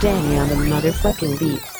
Danny on the motherfucking beat.